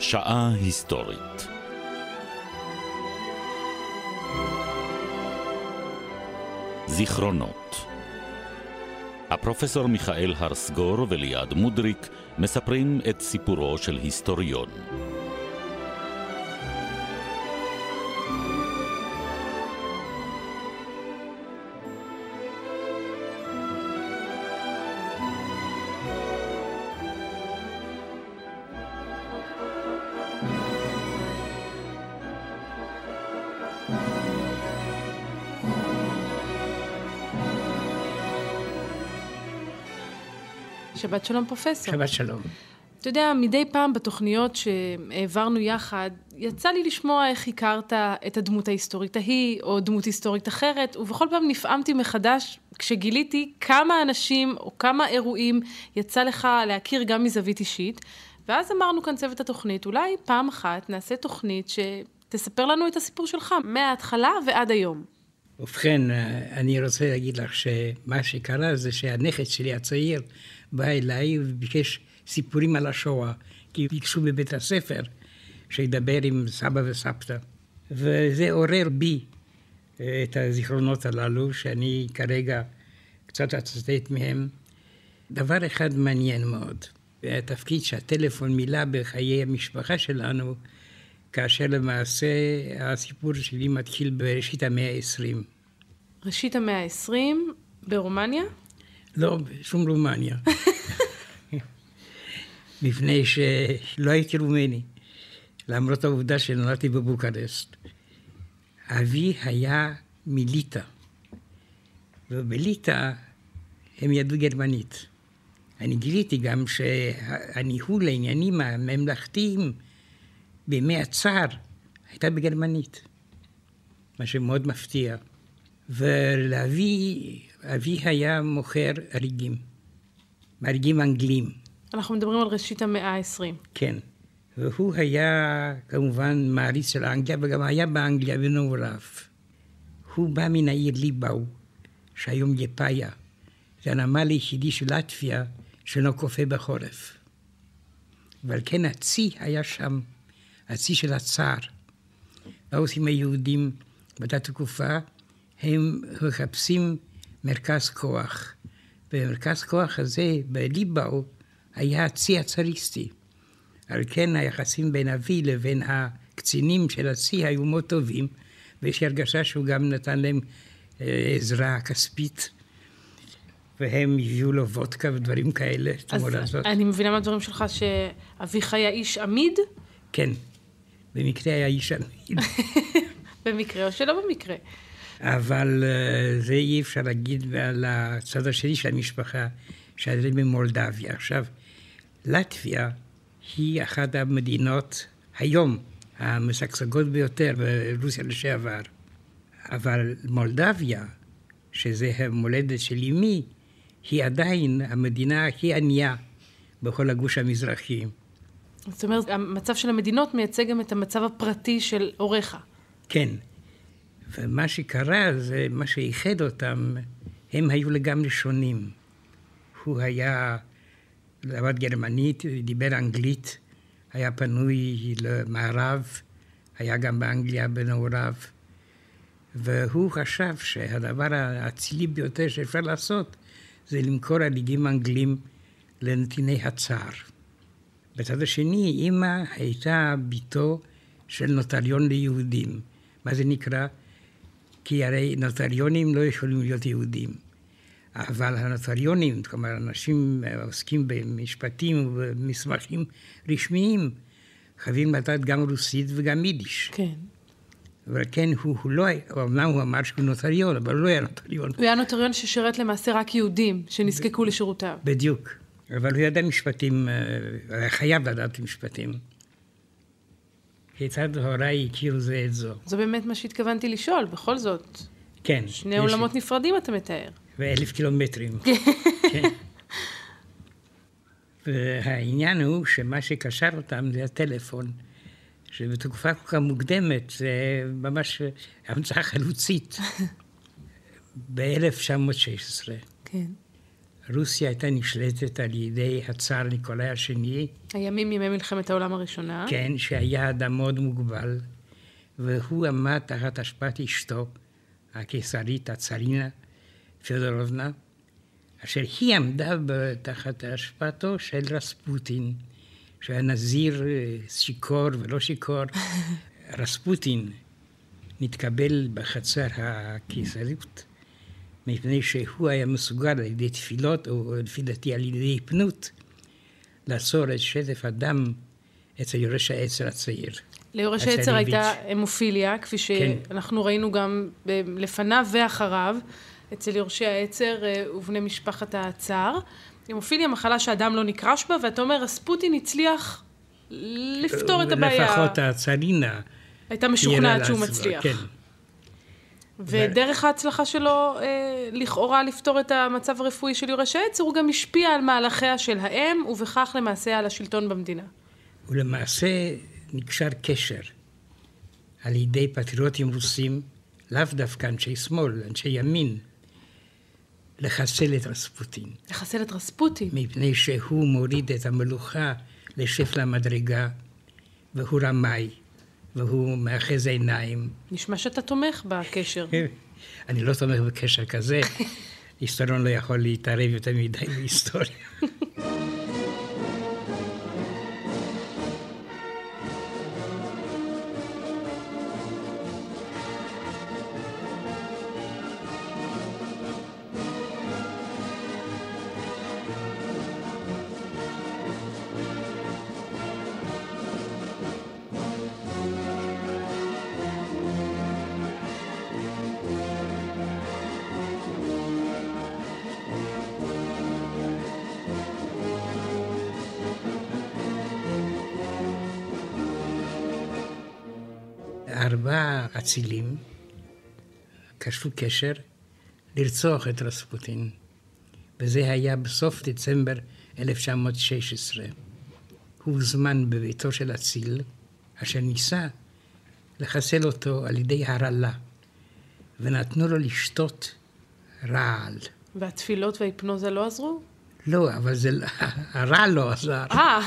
שעה היסטורית זיכרונות הפרופסור מיכאל הרסגור וליעד מודריק מספרים את סיפורו של היסטוריון. שבת שלום פרופסור. שבת שלום. אתה יודע, מדי פעם בתוכניות שהעברנו יחד, יצא לי לשמוע איך הכרת את הדמות ההיסטורית ההיא, או דמות היסטורית אחרת, ובכל פעם נפעמתי מחדש כשגיליתי כמה אנשים או כמה אירועים יצא לך להכיר גם מזווית אישית. ואז אמרנו כאן צוות התוכנית, אולי פעם אחת נעשה תוכנית שתספר לנו את הסיפור שלך, מההתחלה ועד היום. ובכן, אני רוצה להגיד לך שמה שקרה זה שהנכד שלי הצעיר בא אליי וביקש סיפורים על השואה, כי ביקשו בבית הספר שידבר עם סבא וסבתא. וזה עורר בי את הזיכרונות הללו, שאני כרגע קצת אצטט מהם. דבר אחד מעניין מאוד, התפקיד שהטלפון מילא בחיי המשפחה שלנו, כאשר למעשה הסיפור שלי מתחיל בראשית המאה ה-20. ראשית המאה ה-20, ברומניה? לא, בשום רומניה. מפני שלא הייתי רומני, למרות העובדה שנולדתי בבוקרשט. אבי היה מליטא, ובליטא הם ידעו גרמנית. אני גיליתי גם שהניהול העניינים הממלכתיים בימי הצאר הייתה בגרמנית, מה שמאוד מפתיע. ולאבי, אבי היה מוכר אריגים, אריגים אנגלים. אנחנו מדברים על ראשית המאה ה-20. כן. והוא היה כמובן מעריץ של אנגליה, וגם היה באנגליה בנעוריו. הוא בא מן העיר ליבאו, שהיום יפאיה. זה הנמל היחידי של לטביה שלא כופה בחורף. ועל כן הצי היה שם, הצי של הצאר. מה עושים היהודים באותה תקופה? הם מחפשים מרכז כוח. במרכז כוח הזה, בליבאו, היה הצי הצאריסטי. על כן היחסים בין אבי לבין הקצינים של הצי היו מאוד טובים, ויש לי הרגשה שהוא גם נתן להם אה, עזרה כספית. והם הביאו לו וודקה ודברים כאלה, אז אני מבינה מהדברים שלך שאביך היה איש עמיד? כן, במקרה היה איש עמיד. במקרה או שלא במקרה. אבל uh, זה אי אפשר להגיד על הצד השני של המשפחה, שזה במולדביה. עכשיו, לטביה היא אחת המדינות היום המשגשגות ביותר ברוסיה לשעבר. אבל מולדביה, שזה המולדת של אמי, היא עדיין המדינה הכי ענייה בכל הגוש המזרחי. זאת אומרת, המצב של המדינות מייצג גם את המצב הפרטי של הוריך. כן. ומה שקרה זה, מה שאיחד אותם, הם היו לגמרי שונים. הוא היה, למד גרמנית, דיבר אנגלית, היה פנוי למערב, היה גם באנגליה בנעוריו, והוא חשב שהדבר האצילי ביותר שאפשר לעשות זה למכור הליגים האנגלים לנתיני הצער. בצד השני, אימא הייתה בתו של נוטריון ליהודים. מה זה נקרא? כי הרי נוטריונים לא יכולים להיות יהודים. אבל הנוטריונים, כלומר, אנשים עוסקים במשפטים ובמסמכים רשמיים, חייבים לדעת גם רוסית וגם יידיש. כן. אבל כן, הוא, הוא לא היה, אמנם הוא אמר שהוא נוטריון, אבל הוא לא היה נוטריון. הוא היה נוטריון ששירת למעשה רק יהודים, שנזקקו לשירותיו. בדיוק. אבל הוא ידע משפטים, הוא היה חייב לדעת משפטים. כיצד הוריי הכירו זה את זו. זה באמת מה שהתכוונתי לשאול, בכל זאת. כן. שני יש... עולמות נפרדים אתה מתאר. ואלף קילומטרים. כן. והעניין הוא שמה שקשר אותם זה הטלפון, שבתקופה כל כך מוקדמת זה ממש המצאה חלוצית. ב-1916. כן. רוסיה הייתה נשלטת על ידי הצאר ניקולאי השני. הימים ימי מלחמת העולם הראשונה. כן, שהיה אדם מאוד מוגבל, והוא עמד תחת השפעת אשתו, הקיסרית, הצרינה פדורובנה, אשר היא עמדה תחת השפעתו של רספוטין, שהיה נזיר אה, שיכור ולא שיכור. רספוטין נתקבל בחצר הקיסרית מפני שהוא היה מסוגל על ידי תפילות, או לפי דעתי על ידי היפנות, לעצור את שטף הדם אצל יורש העצר הצעיר. ליורש העצר הייתה המופיליה, כפי כן. שאנחנו כן. ראינו גם לפניו ואחריו, אצל יורשי העצר אה, ובני משפחת הצאר. המופיליה מחלה שהדם לא נקרש בה, ואתה אומר, רספוטין הצליח לפתור את הבעיה. לפחות הצרינה. הייתה משוכנעת שהוא מצליח. כן. ודרך ההצלחה שלו, אה, לכאורה לפתור את המצב הרפואי של יורש העצר, הוא גם השפיע על מהלכיה של האם, ובכך למעשה על השלטון במדינה. ולמעשה נקשר קשר על ידי פטריוטים רוסים, לאו דווקא אנשי שמאל, אנשי ימין, לחסל את רספוטין. לחסל את רספוטין? מפני שהוא מוריד את המלוכה לשפל המדרגה, והוא רמאי. והוא מאחז עיניים. נשמע שאתה תומך בקשר. אני לא תומך בקשר כזה. היסטוריון לא יכול להתערב יותר מדי בהיסטוריה. ארבעה אצילים קשרו קשר לרצוח את רספוטין, וזה היה בסוף דצמבר 1916. הוא הוזמן בביתו של אציל, אשר ניסה לחסל אותו על ידי הרעלה, ונתנו לו לשתות רעל. והתפילות וההיפנוזה לא עזרו? לא, אבל זה, לא- הרעל לא עזר. אה.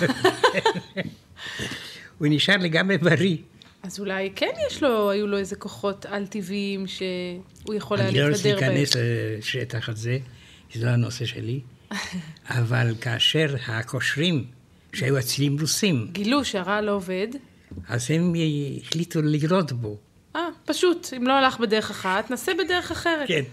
הוא נשאר לגמרי בריא. אז אולי כן יש לו, היו לו איזה כוחות על-טבעיים שהוא יכול היה להתהדר בהם. אני לא רוצה להיכנס לשטח הזה, כי זה לא הנושא שלי, אבל כאשר הקושרים, שהיו אצילים רוסים... גילו שהרע לא עובד. אז הם החליטו לירות בו. אה, פשוט, אם לא הלך בדרך אחת, נסה בדרך אחרת. כן.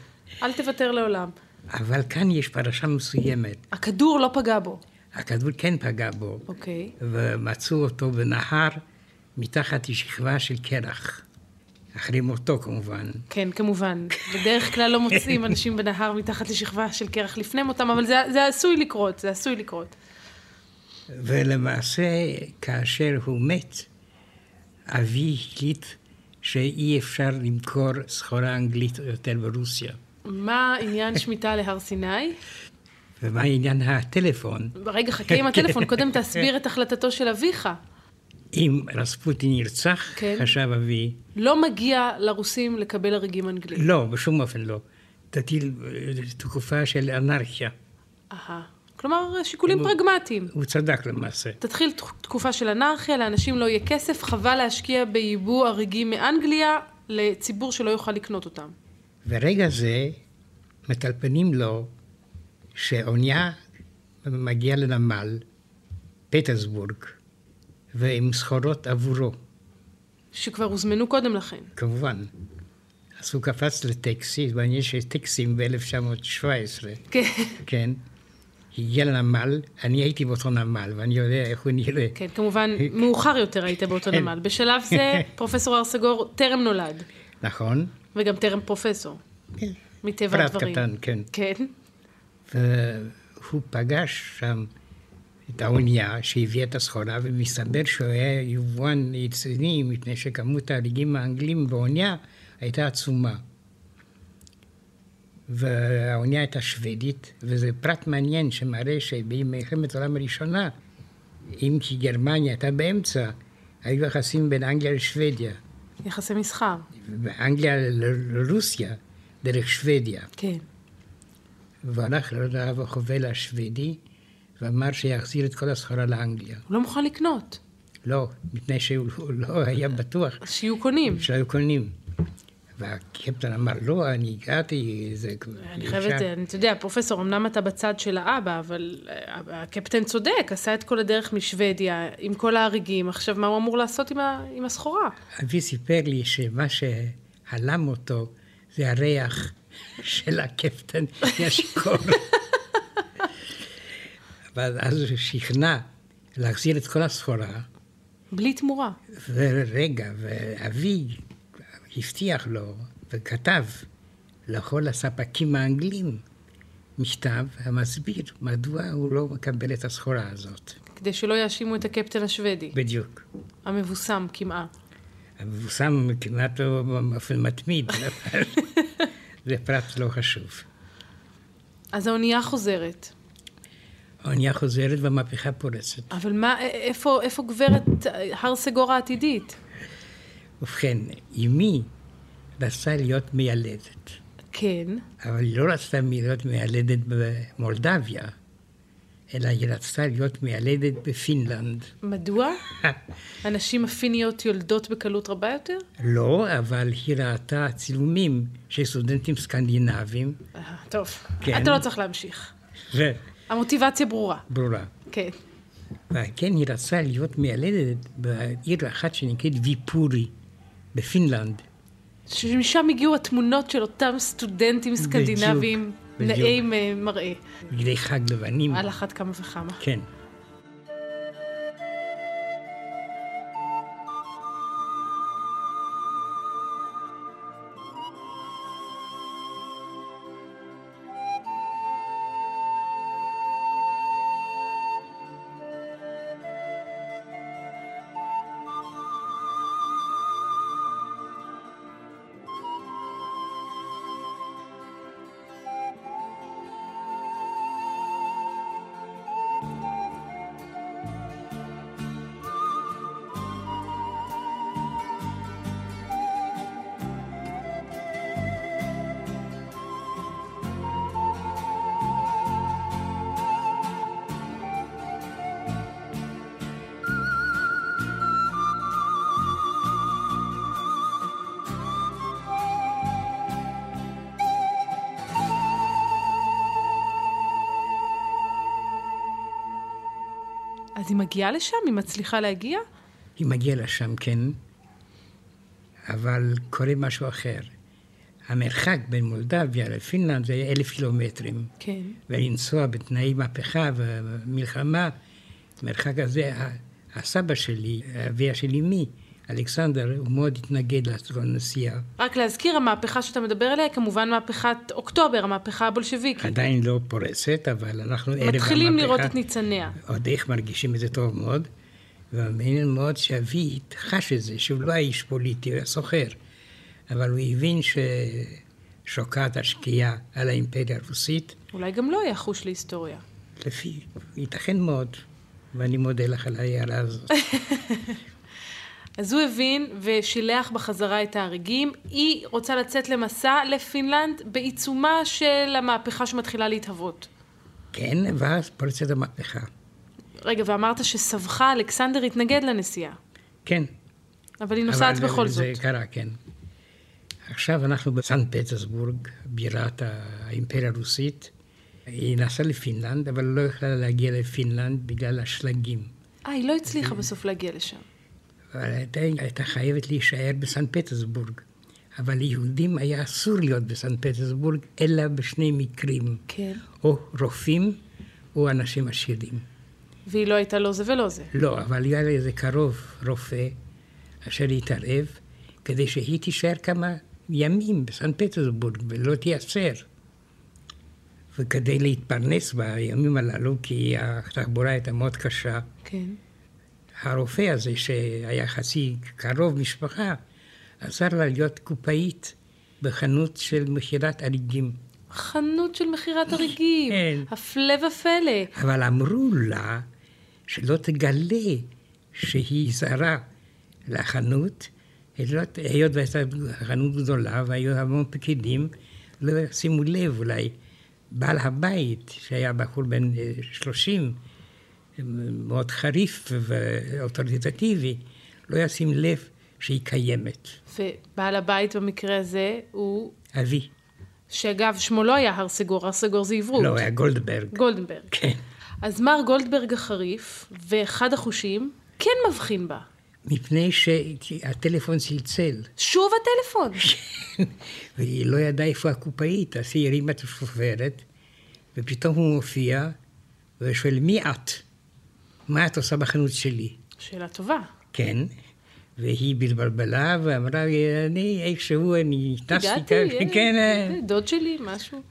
אל תוותר לעולם. אבל כאן יש פרשה מסוימת. הכדור לא פגע בו. הכדור כן פגע בו. אוקיי. ומצאו אותו בנהר. מתחת לשכבה של קרח. אחרי מותו כמובן. כן, כמובן. בדרך כלל לא מוצאים אנשים בנהר מתחת לשכבה של קרח לפני מותם, אבל זה, זה עשוי לקרות, זה עשוי לקרות. ולמעשה, כאשר הוא מת, אבי החליט שאי אפשר למכור סחורה אנגלית יותר ברוסיה. מה עניין שמיטה להר סיני? ומה עניין הטלפון? רגע, חכה עם הטלפון, קודם תסביר את החלטתו של אביך. אם רספוטין נרצח, כן. חשב אבי... לא מגיע לרוסים לקבל הרגים אנגלים. לא, בשום אופן לא. תטיל תקופה של אנרכיה. אהה. כלומר, שיקולים פרגמטיים. הוא צדק למעשה. תתחיל תקופה של אנרכיה, לאנשים לא יהיה כסף, חבל להשקיע בייבוא הרגים מאנגליה לציבור שלא יוכל לקנות אותם. ברגע זה מטלפנים לו שאונייה מגיעה לנמל, פטרסבורג, ועם סחורות עבורו. שכבר הוזמנו קודם לכן. כמובן. אז הוא קפץ לטקסי, ואני יש טקסים ב-1917. כן. כן. הגיע לנמל, אני הייתי באותו נמל, ואני יודע איך הוא נראה. כן, כמובן, מאוחר יותר היית באותו כן. נמל. בשלב זה, פרופסור הר סגור טרם נולד. נכון. וגם טרם פרופסור. כן. מטבע הדברים. פרט קטן, כן. כן. והוא פגש שם את האונייה שהביאה את הסחורה, ומסתבר שהוא היה יבואן רציני, מפני שכמות ההריגים האנגלים באונייה הייתה עצומה. והאונייה הייתה שוודית, וזה פרט מעניין שמראה שבמלחמת העולם הראשונה, אם כי גרמניה הייתה באמצע, היו יחסים בין אנגליה לשוודיה. יחסי מסחר. באנגליה לרוסיה, דרך שוודיה. כן. והוא הלך לרב החובל השוודי, ואמר שיחזיר את כל הסחורה לאנגליה. הוא לא מוכן לקנות. לא, מפני שהוא לא היה בטוח שיהיו קונים. שהיו קונים. והקפטן אמר, לא, אני הגעתי, זה... אני חייבת, אני, אתה יודע, פרופסור, אמנם אתה בצד של האבא, אבל אה, הקפטן צודק, עשה את כל הדרך משוודיה, עם כל ההריגים, עכשיו מה הוא אמור לעשות עם, ה, עם הסחורה? אבי סיפר לי שמה שהלם אותו זה הריח של הקפטן ישקור. אבל אז הוא שכנע להחזיר את כל הסחורה. בלי תמורה. ורגע, ואבי הבטיח לו וכתב לכל הספקים האנגלים מכתב המסביר מדוע הוא לא מקבל את הסחורה הזאת. כדי שלא יאשימו את הקפטן השוודי. בדיוק. המבוסם כמעה. המבוסם כמעט לא באופן מתמיד, אבל זה פרט לא חשוב. אז האונייה חוזרת. האונייה חוזרת והמהפכה פורצת. אבל מה, איפה, איפה גברת הר סגור העתידית? ובכן, אמי רצתה להיות מיילדת. כן. אבל היא לא רצתה להיות מיילדת במולדביה, אלא היא רצתה להיות מיילדת בפינלנד. מדוע? הנשים הפיניות יולדות בקלות רבה יותר? לא, אבל היא ראתה צילומים של סטודנטים סקנדינבים. אה, טוב, כן. אתה לא צריך להמשיך. המוטיבציה ברורה. ברורה. כן. וכן, היא רצתה להיות מיילדת בעיר אחת שנקראת ויפורי, בפינלנד. שמשם הגיעו התמונות של אותם סטודנטים סקנדינביים. נאי מ- מראה. בגדי חג לבנים. על אחת כמה וכמה. כן. אז היא מגיעה לשם? היא מצליחה להגיע? היא מגיעה לשם, כן, אבל קורה משהו אחר. המרחק בין מולדביה לפינלנד זה אלף קילומטרים. כן. ולנסוע בתנאי מהפכה ומלחמה, המרחק הזה, הסבא שלי, אביה של אמי, אלכסנדר, הוא מאוד התנגד לנסיעה. רק להזכיר, המהפכה שאתה מדבר עליה כמובן מהפכת אוקטובר, המהפכה הבולשביקית. עדיין לא פורצת, אבל אנחנו ערב המהפכה. מתחילים לראות את ניצניה. עוד איך מרגישים את זה טוב מאוד, ומעניין מאוד שאבי חש את זה, שהוא לא היה איש פוליטי, הוא היה סוחר, אבל הוא הבין ששוקעת השקיעה על האימפריה הרוסית, אולי גם לא היה חוש להיסטוריה. לפי, ייתכן מאוד, ואני מודה לך על ההערה הזאת. אז הוא הבין ושילח בחזרה את ההריגים. היא רוצה לצאת למסע לפינלנד בעיצומה של המהפכה שמתחילה להתהוות. כן, ואז פורצת המהפכה. רגע, ואמרת שסבך אלכסנדר התנגד לנסיעה, כן. אבל היא נוסעת אבל בכל זה זאת. קרה, כן. עכשיו אנחנו בסן פטרסבורג, בירת האימפריה הרוסית. היא נסעה לפינלנד, אבל לא יכלה להגיע לפינלנד בגלל השלגים. אה, היא לא הצליחה בסוף להגיע לשם. אבל הייתה, הייתה חייבת להישאר בסן פטרסבורג. אבל ליהודים היה אסור להיות בסן פטרסבורג, אלא בשני מקרים. כן. או רופאים, או אנשים עשירים. והיא לא הייתה לא זה ולא זה. לא, אבל היה לה איזה קרוב רופא אשר התערב, כדי שהיא תישאר כמה ימים בסן פטרסבורג ולא תייסר. וכדי להתפרנס בימים הללו, כי התחבורה הייתה מאוד קשה, כן. הרופא הזה, שהיה חצי קרוב משפחה, עזר לה להיות קופאית בחנות של מכירת אריגים. חנות של מכירת הריגים. כן. הפלא ופלא. אבל אמרו לה שלא תגלה שהיא זרה לחנות, היות היות והייתה חנות גדולה והיו המון פקידים, לא שימו לב אולי בעל הבית, שהיה בחור בן 30, מאוד חריף ואוטוריטטיבי, לא ישים לב שהיא קיימת. ובעל הבית במקרה הזה הוא... אבי. שאגב, שמו לא היה הר סגור, הר סגור זה עברות. לא, היה גולדברג. גולדברג. כן. אז מר גולדברג החריף, ואחד החושים, כן מבחין בה. מפני שהטלפון צלצל. שוב הטלפון. והיא לא ידעה איפה הקופאית, אז היא הרימה את השופרת, ופתאום הוא מופיע, ושואל, מי את? מה את עושה בחנות שלי? שאלה טובה. כן. והיא בלבלבלה ואמרה, אני איכשהו, אני טסתי הגעתי, כן, אה, דוד שלי, משהו.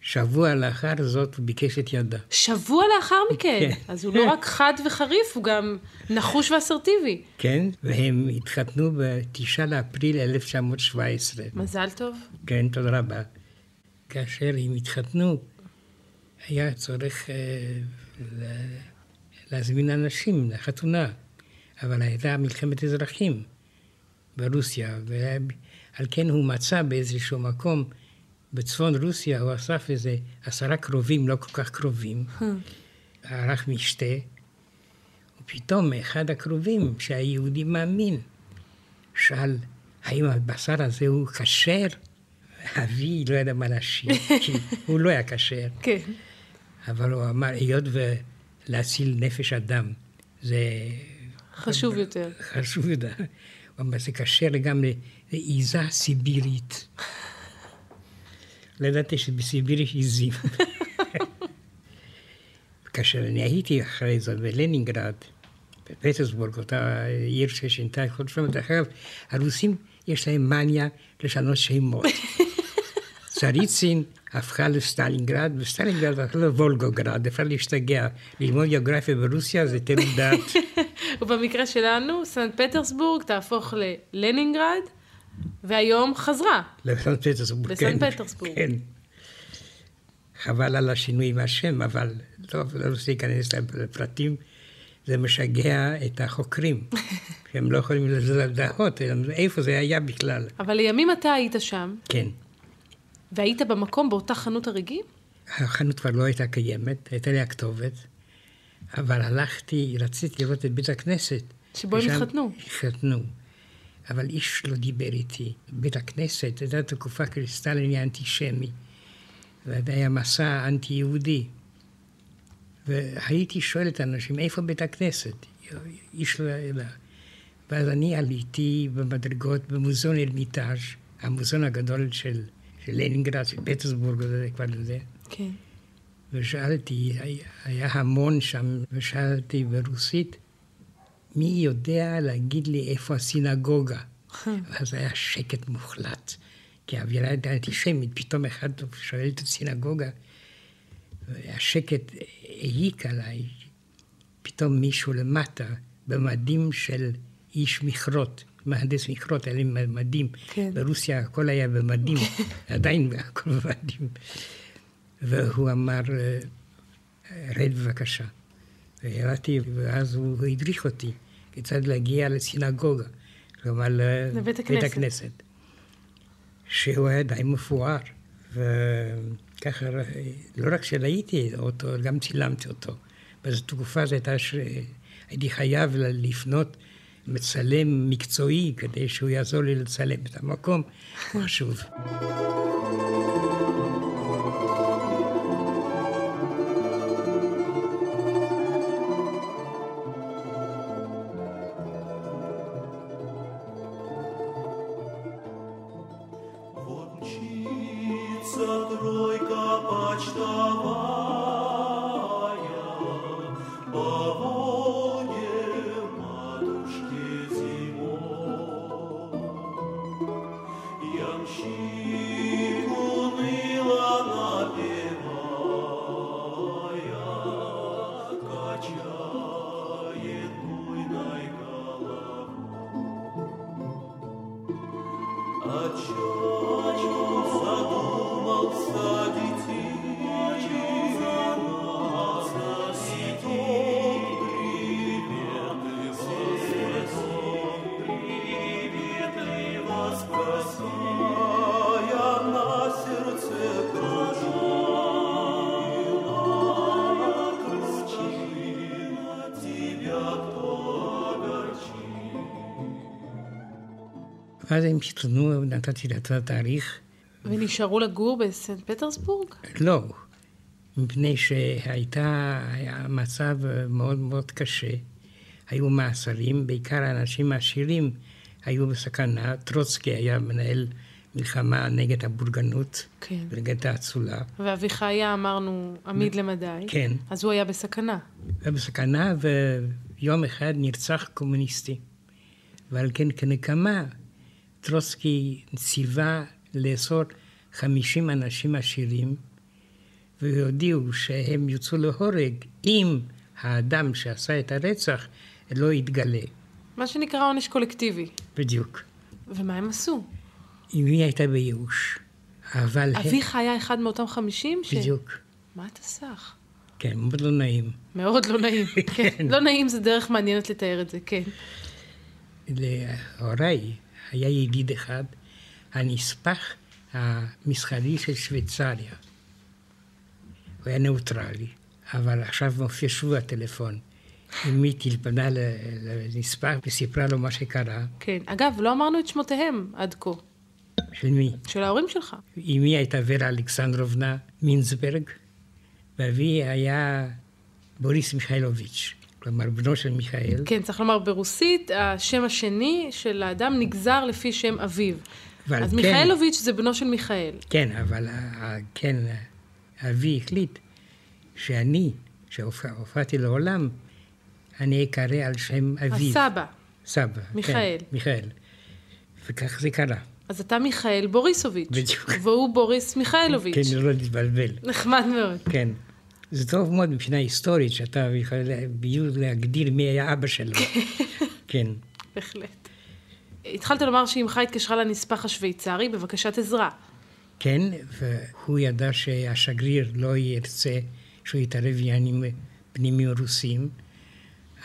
שבוע לאחר זאת הוא ביקש את ידה. שבוע לאחר מכן? כן. אז הוא לא רק חד וחריף, הוא גם נחוש ואסרטיבי. כן, והם התחתנו ב-9 לאפריל 1917. מזל טוב. כן, תודה רבה. כאשר הם התחתנו, היה צורך אה, להזמין אנשים לחתונה. אבל הייתה מלחמת אזרחים ברוסיה, ועל כן הוא מצא באיזשהו מקום בצפון רוסיה, הוא אסף איזה עשרה קרובים, לא כל כך קרובים, ערך משתה, ופתאום אחד הקרובים, שהיהודי מאמין, שאל, האם הבשר הזה הוא כשר? אבי לא ידע מה להשיב, כי הוא לא היה כשר. כן. אבל הוא אמר, היות ולהציל נפש אדם, זה חשוב יותר. חשוב יותר. אמר, זה קשה לגמרי לעיזה סיבירית. לא ידעתי שבסיביר יש עיזים. כאשר אני הייתי אחרי זה בלנינגרד, בפטרסבורג, אותה עיר ששינתה את כל שלום, דרך אגב, הרוסים יש להם מניה לשנות שמות. צריצין הפכה לסטלינגרד, וסטלינגרד הפכה לוולגוגרד, אפשר להשתגע. ללמוד גיאוגרפיה ברוסיה זה טירוף דעת. ובמקרה שלנו, סנט פטרסבורג תהפוך ללנינגרד, והיום חזרה. לסנט פטרסבורג, כן. לסנט פטרסבורג. כן. חבל על השינוי עם השם, אבל לא, לא רוצה להיכנס לפרטים. זה משגע את החוקרים, שהם לא יכולים לדעות איפה זה היה בכלל. אבל לימים אתה היית שם. כן. והיית במקום באותה חנות הרגים? החנות כבר לא הייתה קיימת, הייתה לי הכתובת, אבל הלכתי, רציתי לראות את בית הכנסת. שבו הם התחתנו. התחתנו. אבל איש לא דיבר איתי. בית הכנסת, זו הייתה תקופה היה אנטישמי. וזה היה מסע אנטי-יהודי. והייתי שואל את האנשים, איפה בית הכנסת? איש לא ידע. ואז אני עליתי במדרגות במוזיאון ארמיטאז', המוזיאון הגדול של של לנינגרד, של פטרסבורג, כבר זה. כן. ושאלתי, היה המון שם, ושאלתי ברוסית, מי יודע להגיד לי איפה הסינגוגה? אז היה שקט מוחלט, כי האווירה הייתה אנטישמית, פתאום אחד שואל את הסינגוגה, והשקט העיק עליי. פתאום מישהו למטה, במדים של איש מכרות, מהנדס מכרות, היה לי מדים. כן. ברוסיה הכל היה במדים, עדיין הכל במדים. והוא אמר, רד בבקשה. וירדתי, ואז הוא הדריך אותי כיצד להגיע לסינגוגה, כלומר לבית הכנסת. הכנסת. שהוא היה די מפואר. וככה, לא רק שראיתי אותו, גם צילמתי אותו. בזו תקופה זו הייתה שהייתי חייב לפנות מצלם מקצועי כדי שהוא יעזור לי לצלם את המקום, חשוב. ואז הם התלוננו, נתתי לה את התאריך. ונשארו לגור בסנט פטרסבורג? לא, מפני שהייתה, היה מצב מאוד מאוד קשה. היו מאסרים, בעיקר האנשים העשירים היו בסכנה. טרוצקי היה מנהל מלחמה נגד הבורגנות, כן. נגד האצולה. ואביחיה, אמרנו, עמיד למדי. כן. אז הוא היה בסכנה. היה בסכנה, ויום אחד נרצח קומוניסטי. ועל כן, כנקמה, טרוצקי ציווה לאסור 50 אנשים עשירים, והודיעו שהם יוצאו להורג אם האדם שעשה את הרצח לא יתגלה. מה שנקרא עונש קולקטיבי. בדיוק. ומה הם עשו? אמי הייתה בייאוש, אבל... אביך היה אחד מאותם חמישים? ש... בדיוק. מה אתה סך? כן, מאוד לא נעים. מאוד לא נעים. כן. לא נעים זה דרך מעניינת לתאר את זה, כן. להוריי היה ידיד אחד, הנספח המסחרי של שוויצריה. הוא היה נאוטרלי, אבל עכשיו מופיע שוב הטלפון. אמי טלפנה לנספח וסיפרה לו מה שקרה. כן. אגב, לא אמרנו את שמותיהם עד כה. של מי? של ההורים שלך. אמי הייתה ורה אלכסנדרובנה מינסברג, ואבי היה בוריס מיכאלוביץ', כלומר בנו של מיכאל. כן, צריך לומר ברוסית, השם השני של האדם נגזר לפי שם אביו. אז כן, מיכאלוביץ' זה בנו של מיכאל. כן, אבל כן, אבי החליט שאני, שהופעתי לעולם, אני אקרא על שם אביו. הסבא. סבא. מיכאל. כן, מיכאל. וכך זה קרה. אז אתה מיכאל בוריסוביץ'. בדיוק. והוא בוריס מיכאלוביץ'. כן, לא להתבלבל. נחמד מאוד. כן. זה טוב מאוד מבחינה היסטורית, שאתה יכול בדיוק להגדיר מי היה אבא שלו. כן. בהחלט. התחלת לומר שאמך התקשרה לנספח השוויצרי בבקשת עזרה. כן, והוא ידע שהשגריר לא ירצה שהוא יתערב בעניינים פנימיים רוסיים,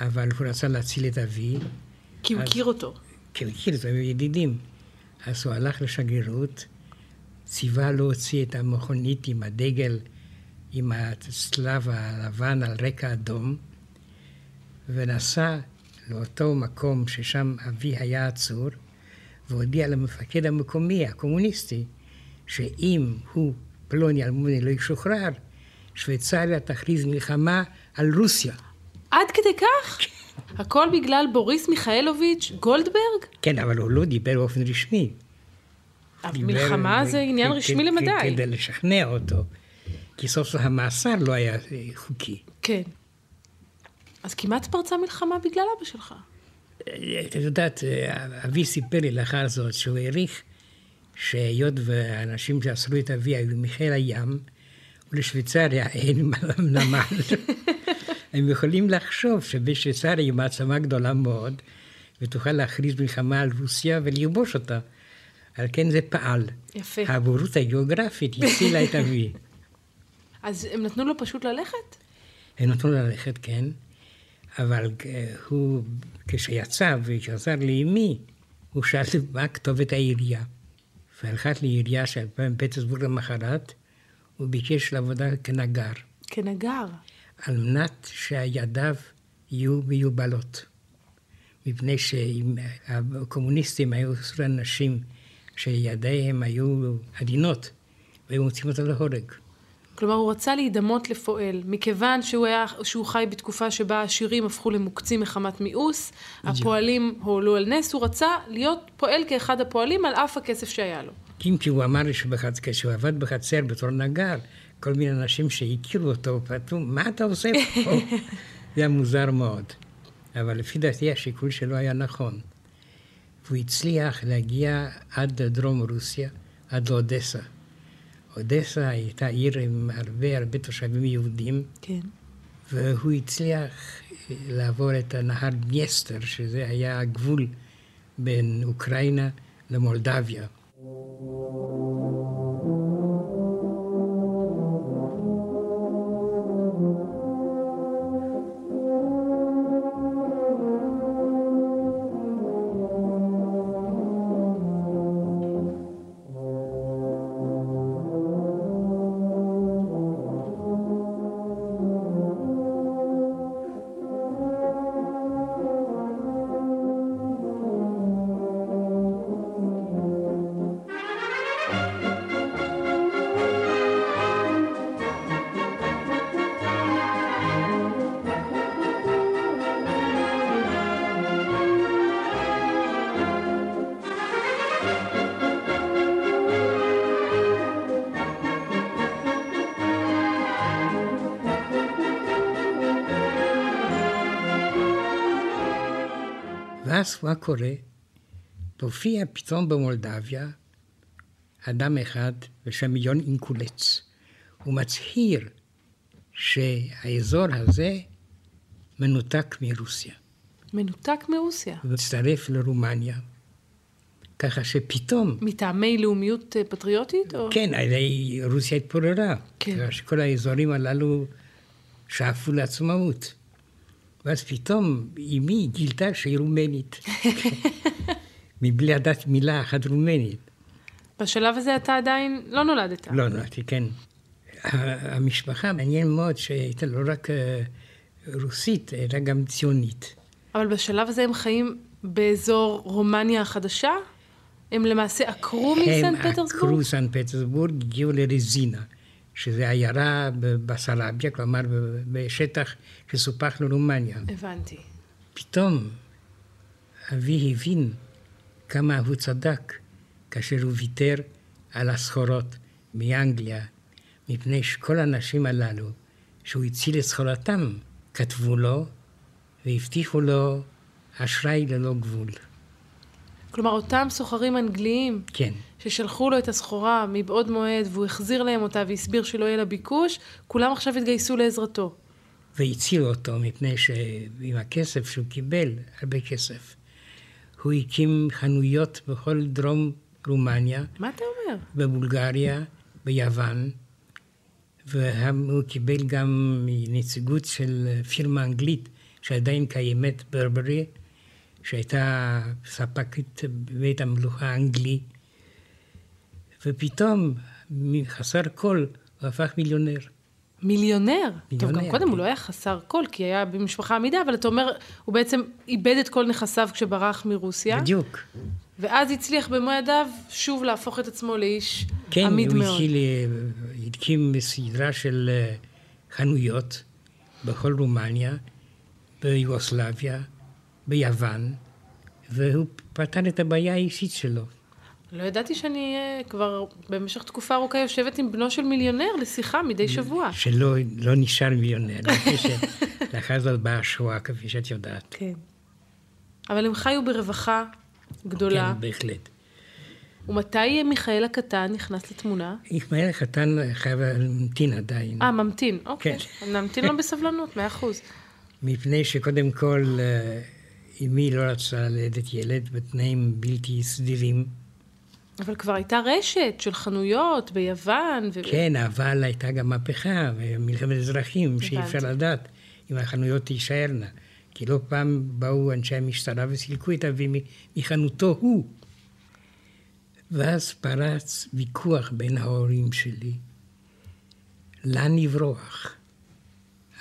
אבל הוא רצה להציל את אבי, כי הוא הכיר אותו. כי הוא הכיר אותו, היו ידידים. אז הוא הלך לשגרירות, ציווה להוציא את המכונית עם הדגל, עם הצלב הלבן על רקע אדום, ונסע לאותו מקום ששם אבי היה עצור, והודיע למפקד המקומי, הקומוניסטי, שאם הוא, פלוני אלמוני, לא ישוחרר, שוויצריה תכריז מלחמה על רוסיה. עד כדי כך? הכל בגלל בוריס מיכאלוביץ' גולדברג? כן, אבל הוא לא דיבר באופן רשמי. מלחמה דיבר- זה עניין רשמי למדי. כדי לשכנע אותו. כי סוף סוף המאסר לא היה אה, חוקי. כן. אז כמעט פרצה מלחמה בגלל אבא שלך. אה, את יודעת, אה, אבי סיפר לי לאחר זאת שהוא העריך שהיות והאנשים שאסרו את אבי היו מחיל הים, ולשוויצריה אין נמל. הם יכולים לחשוב שבשוויצריה היא מעצמה גדולה מאוד, ותוכל להכריז מלחמה על רוסיה ולכבוש אותה. על כן זה פעל. יפה. הבורות הגיאוגרפית הצילה את אבי. אז הם נתנו לו פשוט ללכת? הם נתנו ללכת, כן, אבל אה, הוא, כשיצא וחזר לאמי, הוא שאל מה כתובת העירייה. והלכת לעירייה של פטרסבורג למחרת, הוא ביקש לעבודה כנגר, כנגר. על מנת שידיו יהיו מיובלות. מפני שהקומוניסטים היו עשו לאנשים שידיהם היו עדינות, והיו מוצאים אותם להורג. כלומר, הוא רצה להידמות לפועל. מכיוון שהוא, היה, שהוא חי בתקופה שבה העשירים הפכו למוקצים מחמת מיאוס, הפועלים הועלו על נס, הוא רצה להיות פועל כאחד הפועלים על אף הכסף שהיה לו. אם כי הוא אמר לי שבחצ... כשהוא עבד בחצר בתור נגר, כל מיני אנשים שהכירו אותו, פתאום, מה אתה עושה פה? זה היה מוזר מאוד. אבל לפי דעתי השיקול שלו היה נכון. והוא הצליח להגיע עד דרום רוסיה, עד לאודסה. אודסה הייתה עיר עם הרבה הרבה תושבים יהודים, כן. והוא הצליח לעבור את הנהר דניסטר, שזה היה הגבול בין אוקראינה למולדביה. ואז מה קורה? תופיע פתאום במולדביה אדם אחד בשם יון אינקולץ. הוא מצהיר שהאזור הזה מנותק מרוסיה. מנותק מרוסיה. הוא מצטרף לרומניה. ככה שפתאום... מטעמי לאומיות פטריוטית? או... כן, הרי רוסיה התפוררה. כן. שכל האזורים הללו שאפו לעצמאות. ואז פתאום אמי גילתה שהיא רומנית. מבלי לדעת מילה אחת רומנית. בשלב הזה אתה עדיין לא נולדת. לא נולדתי, כן. המשפחה, מעניין מאוד שהייתה לא רק רוסית, אלא גם ציונית. אבל בשלב הזה הם חיים באזור רומניה החדשה? הם למעשה עקרו מסן הם פטרסבורג? עקרו סן פטרסבורג, הגיעו לרזינה, שזה עיירה ב- בסרביה, כלומר בשטח שסופח לרומניה. הבנתי. פתאום אבי הבין כמה הוא צדק כאשר הוא ויתר על הסחורות מאנגליה, מפני שכל האנשים הללו שהוא הציל את סחורתם, כתבו לו והבטיחו לו אשראי ללא גבול. כלומר, אותם סוחרים אנגליים כן, ששלחו לו את הסחורה מבעוד מועד והוא החזיר להם אותה והסביר שלא יהיה לה ביקוש, כולם עכשיו התגייסו לעזרתו. והצילו אותו מפני שעם הכסף שהוא קיבל, הרבה כסף, הוא הקים חנויות בכל דרום רומניה, מה אתה אומר? בבולגריה, ביוון, והוא קיבל גם נציגות של פירמה אנגלית שעדיין קיימת, ברברי, שהייתה ספקית בבית המלוכה האנגלי, ופתאום, מחסר כל, הוא הפך מיליונר. מיליונר. טוב, גם מיליונר, קודם כן. הוא לא היה חסר כל, כי היה במשפחה עמידה, אבל אתה אומר, הוא בעצם איבד את כל נכסיו כשברח מרוסיה, בדיוק. ואז הצליח במו ידיו שוב להפוך את עצמו לאיש כן, עמיד הוא מאוד. התחיל, אה, הקים סדרה של אה, חנויות בכל רומניה, ביוגוסלביה, ביוון, והוא פתר את הבעיה האישית שלו. לא ידעתי שאני אה, כבר במשך תקופה ארוכה יושבת עם בנו של מיליונר לשיחה מדי שבוע. שלא לא נשאר מיליונר, שלאחר זאת באה השואה, כפי שאת יודעת. כן. אבל הם חיו ברווחה גדולה. כן, בהחלט. ומתי מיכאל הקטן נכנס לתמונה? ישמעאל החתן חייב להמתין עדיין, אה, ממתין, אוקיי. כן. נמתין לו בסבלנות, מאה אחוז. מפני שקודם כל אה, אמי לא רצתה ללדת ילד בתנאים בלתי סדירים. אבל כבר הייתה רשת של חנויות ביוון. ו... כן, אבל הייתה גם מהפכה, מלחמת אזרחים, שאי אפשר. לדעת אם החנויות תישארנה. כי לא פעם באו אנשי המשטרה וסילקו את אבי מחנותו הוא. ואז פרץ ויכוח בין ההורים שלי. לאן לברוח?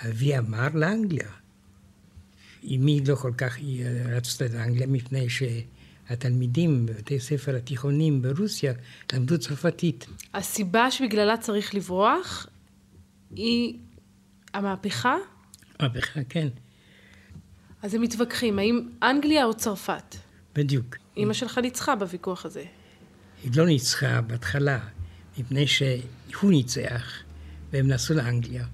אבי אמר לאנגליה. אמי לא כל כך רצתה לאנגליה מפני שהתלמידים בבתי ספר התיכונים ברוסיה למדו צרפתית. הסיבה שבגללה צריך לברוח היא המהפכה. מהפכה, כן, אז הם מתווכחים, האם אנגליה או צרפת? בדיוק. אימא שלך ניצחה בוויכוח הזה. היא לא ניצחה בהתחלה, מפני שהוא ניצח, והם נסעו לאנגליה,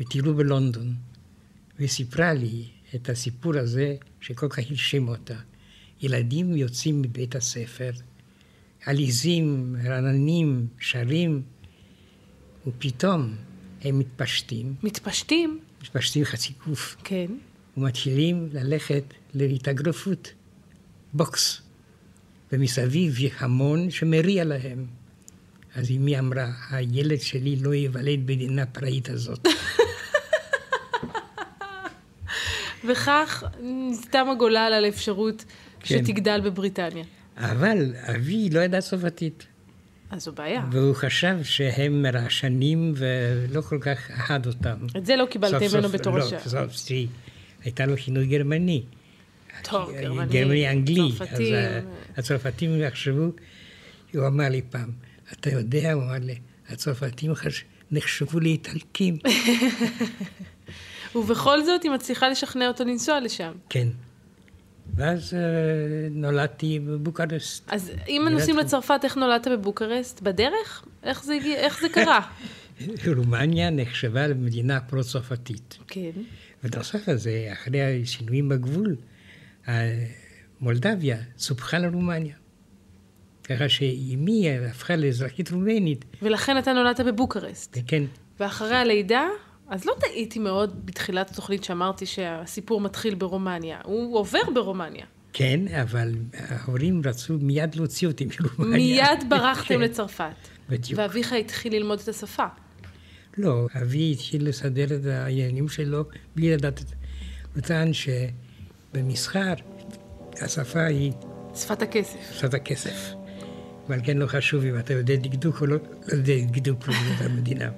וטיילו בלונדון, והיא סיפרה לי את הסיפור הזה, שכל כך הרשים אותה. ילדים יוצאים מבית הספר, עליזים, רעננים, שרים, ופתאום הם מתפשטים, מתפשטים, מתפשטים חצי גוף, כן. ומתחילים ללכת להתאגרפות, בוקס. ומסביב המון שמריע להם. אז אמי אמרה, הילד שלי לא ייוולד במדינה פראית הזאת. וכך נסתם הגולל על האפשרות כן. שתגדל בבריטניה. אבל אבי לא ידע צרפתית, אז זו בעיה. והוא חשב שהם רעשנים ולא כל כך אהד אותם. את זה לא קיבלת סוף ממנו בתור לא, השעה. סוף סוף, הייתה לו כינוי גרמני. טוב, גרמני, גרמני אנגלי. צרפתים. אז ה- הצרפתים יחשבו, הוא אמר לי פעם, אתה יודע, הוא אמר לי, הצרפתים חש- נחשבו לאיטלקים. ובכל זאת היא מצליחה לשכנע אותו לנסוע לשם. כן. ואז אה, נולדתי בבוקרשט. אז אם נוסעים לצרפת, איך נולדת בבוקרשט? בדרך? איך זה, איך זה קרה? רומניה נחשבה למדינה פרו-צרפתית. כן. ונוסף על זה, אחרי השינויים בגבול, מולדביה סופחה לרומניה. ככה שאימי הפכה לאזרחית רומנית. ולכן אתה נולדת בבוקרשט. כן. ואחרי הלידה, אז לא טעיתי מאוד בתחילת התוכנית שאמרתי שהסיפור מתחיל ברומניה. הוא עובר ברומניה. כן, אבל ההורים רצו מיד להוציא אותי מרומניה. מיד ברחתם כן. לצרפת. בדיוק. ואביך התחיל ללמוד את השפה. לא, אבי התחיל לסדר את העניינים שלו בלי לדעת את זה. הוא טען שבמסחר השפה היא... שפת הכסף. שפת הכסף. ועל כן לא חשוב אם אתה יודע דקדוק או לא, לא יודע דקדוק במדינה.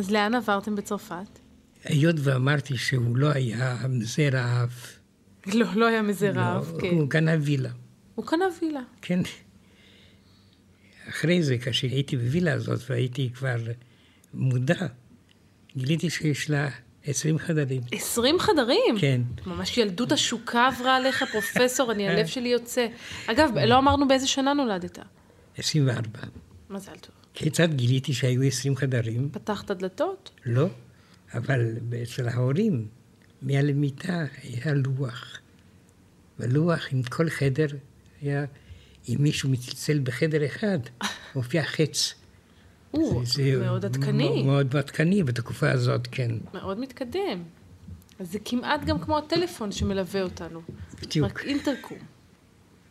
אז לאן עברתם בצרפת? היות ואמרתי שהוא לא היה מזה רעב. לא, לא היה מזה לא, רעב, כן. הוא קנה וילה. הוא קנה וילה. כן. אחרי זה, כאשר הייתי בווילה הזאת והייתי כבר מודע, גיליתי שיש לה עשרים חדרים. עשרים חדרים? כן. ממש ילדות השוקה עברה עליך, פרופסור, אני, הלב שלי יוצא. אגב, לא אמרנו באיזה שנה נולדת. עשרים וארבע. מזל טוב. כיצד גיליתי שהיו עשרים חדרים? פתחת דלתות? לא, אבל אצל ההורים, מעל למיטה היה לוח. ולוח עם כל חדר היה, אם מישהו מצלצל בחדר אחד, מופיע חץ. או, מאוד עדכני. מאוד עדכני בתקופה הזאת, כן. מאוד מתקדם. אז זה כמעט גם כמו הטלפון שמלווה אותנו. בדיוק. רק אינטרקום.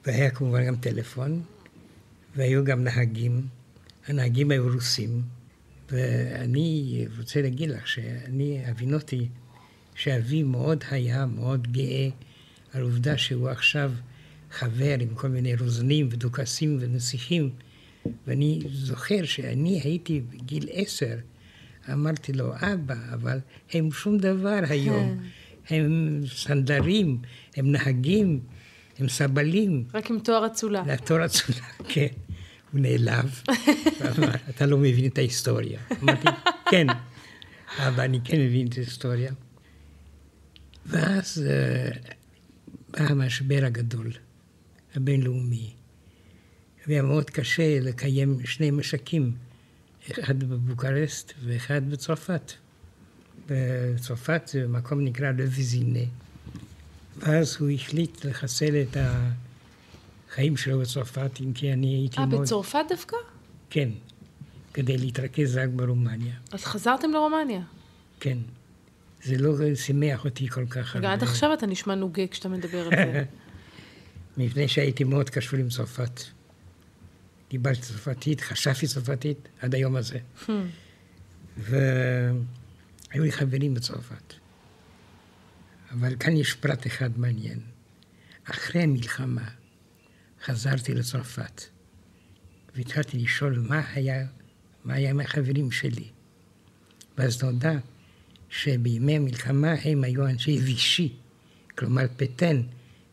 והיה כמובן גם טלפון, והיו גם נהגים. הנהגים היו רוסים, ואני רוצה להגיד לך שאני, הבינותי שאבי מאוד היה מאוד גאה על עובדה שהוא עכשיו חבר עם כל מיני רוזנים ודוכסים ונסיכים, ואני זוכר שאני הייתי בגיל עשר, אמרתי לו, אבא, אבל הם שום דבר היום. הם סנדרים, הם נהגים, הם סבלים. רק עם תואר אצולה. תואר אצולה, כן. הוא נעלב, ואמר, אתה לא מבין את ההיסטוריה. אמרתי, כן, אבל אני כן מבין את ההיסטוריה. ואז uh, בא המשבר הגדול, הבינלאומי. והיה מאוד קשה לקיים שני משקים, אחד בבוקרשט ואחד בצרפת. בצרפת זה מקום נקרא לוויזינה. ואז הוא החליט לחסל את ה... החיים שלו בצרפת, אם כי אני הייתי 아, מאוד... אה, בצרפת דווקא? כן, כדי להתרכז רק ברומניה. אז חזרתם לרומניה? כן. זה לא שימח אותי כל כך. רגע, עד עכשיו אתה נשמע נוגה כשאתה מדבר על זה. מפני שהייתי מאוד קשור עם צרפת. דיברתי צרפתית, חשבתי צרפתית, עד היום הזה. Hmm. והיו לי חברים בצרפת. אבל כאן יש פרט אחד מעניין. אחרי המלחמה, חזרתי לצרפת, והתחלתי לשאול מה היה, מה היה עם החברים שלי. ואז נודע שבימי המלחמה הם היו אנשי וישי, כלומר פטן,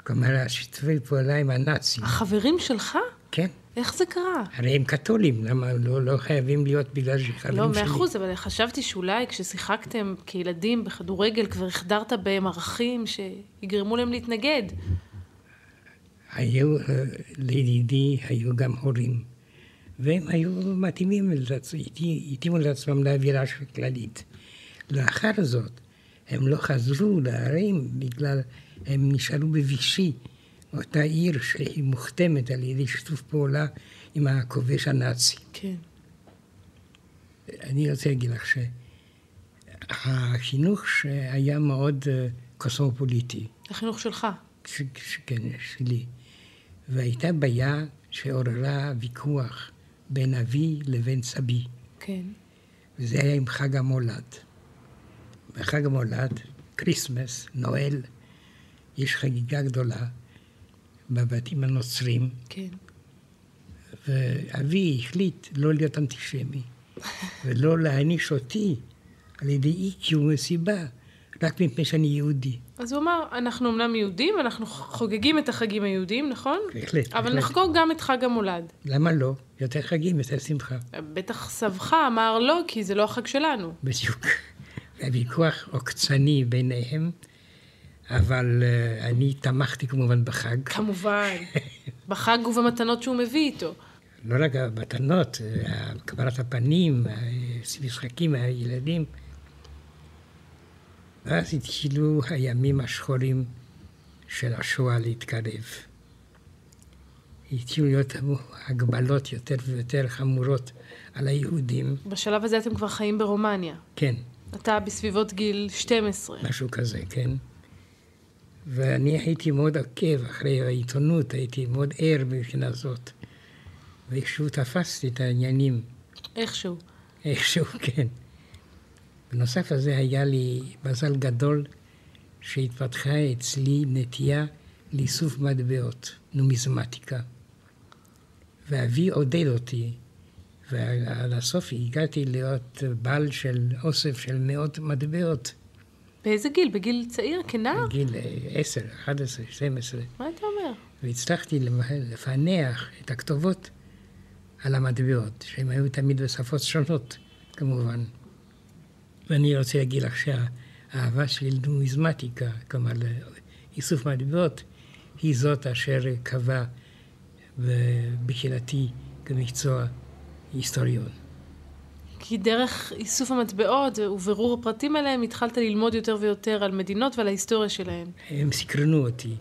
כלומר השיתופי פעולה עם הנאצים. החברים שלך? כן. איך זה קרה? הרי הם קתולים, למה לא, לא חייבים להיות בגלל שחברים לא, שלי. לא, מאה אחוז, אבל חשבתי שאולי כששיחקתם כילדים בכדורגל כבר החדרת בהם ערכים שיגרמו להם להתנגד. היו, אה, לידידי היו גם הורים, והם היו מתאימים, התאימו לעצמם לאווירה כללית. לאחר זאת, הם לא חזרו לערים בגלל, הם נשארו בוישי, אותה עיר שהיא מוכתמת על ידי שיתוף פעולה עם הכובש הנאצי. כן. אני רוצה להגיד לך שהחינוך שהיה מאוד אה, קוסמופוליטי, החינוך שלך. ש- ש- כן, שלי, והייתה בעיה שעוררה ויכוח בין אבי לבין סבי, כן. וזה היה עם חג המולד. בחג המולד, Christmas, Noël, יש חגיגה גדולה בבתים הנוצרים, כן. ואבי החליט לא להיות אנטישמי, ולא להעניש אותי על ידי אי קיום מסיבה, רק מפני שאני יהודי. אז הוא אמר, אנחנו אמנם יהודים, אנחנו חוגגים את החגים היהודיים, נכון? בהחלט, אבל בהחלט. נחגוג גם את חג המולד. למה לא? יותר חגים, יותר שמחה. בטח סבך אמר לא, כי זה לא החג שלנו. בדיוק. והוויכוח עוקצני ביניהם, אבל אה, אני תמכתי כמובן בחג. כמובן. בחג ובמתנות שהוא מביא איתו. לא רק המתנות, אה, קבלת הפנים, המשחקים, הילדים. ואז התחילו הימים השחורים של השואה להתקרב. התחילו להיות הגבלות יותר ויותר חמורות על היהודים. בשלב הזה אתם כבר חיים ברומניה. כן, אתה בסביבות גיל 12. משהו כזה, כן. ואני הייתי מאוד עקב אחרי העיתונות, הייתי מאוד ער מבחינה זאת. ואיכשהו תפסתי את העניינים, איכשהו. איכשהו, כן. בנוסף לזה היה לי מזל גדול שהתפתחה אצלי נטייה לאיסוף מטבעות, נומיזמטיקה. ואבי עודד אותי, ועד הסוף הגעתי להיות בעל של אוסף של מאות מטבעות. באיזה גיל? בגיל צעיר? כנער? בגיל אה, 10, 11, 12, מה אתה אומר? והצלחתי לפענח את הכתובות על המטבעות, שהן היו תמיד בשפות שונות, כמובן. ואני רוצה להגיד לך שהאהבה שלי לנומיזמטיקה, כלומר לאיסוף מטבעות, היא זאת אשר קבע בחילתי כמקצוע היסטוריון. כי דרך איסוף המטבעות ובירור הפרטים עליהם התחלת ללמוד יותר ויותר על מדינות ועל ההיסטוריה שלהן. הם סקרנו אותי,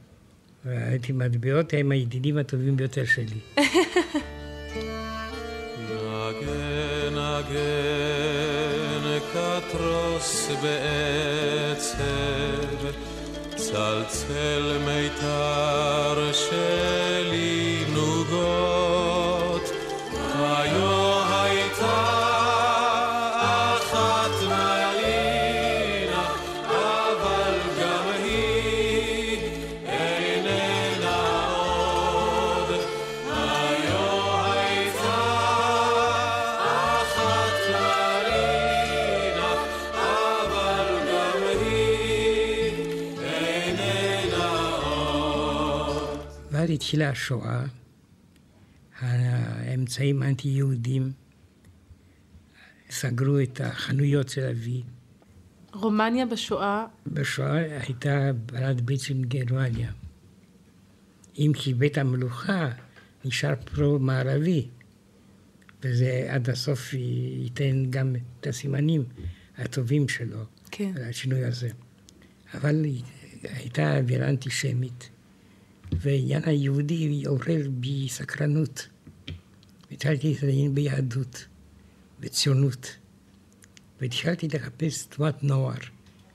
והייתי מטבעות הם הידידים הטובים ביותר שלי. נגן, נגן, כתרוס בעצב, צלצל מיתר שלי התחילה השואה, האמצעים האנטי-יהודים סגרו את החנויות של אבי. רומניה בשואה, בשואה הייתה בעלת ברית של גרמניה. אם כי בית המלוכה נשאר פרו-מערבי, וזה עד הסוף ייתן גם את הסימנים הטובים שלו, כן. על השינוי הזה. אבל הייתה אווירה אנטישמית, והעניין היהודי עורר בי סקרנות. התחלתי להתעניין ביהדות, בציונות, והתחלתי לחפש תנועת נוער,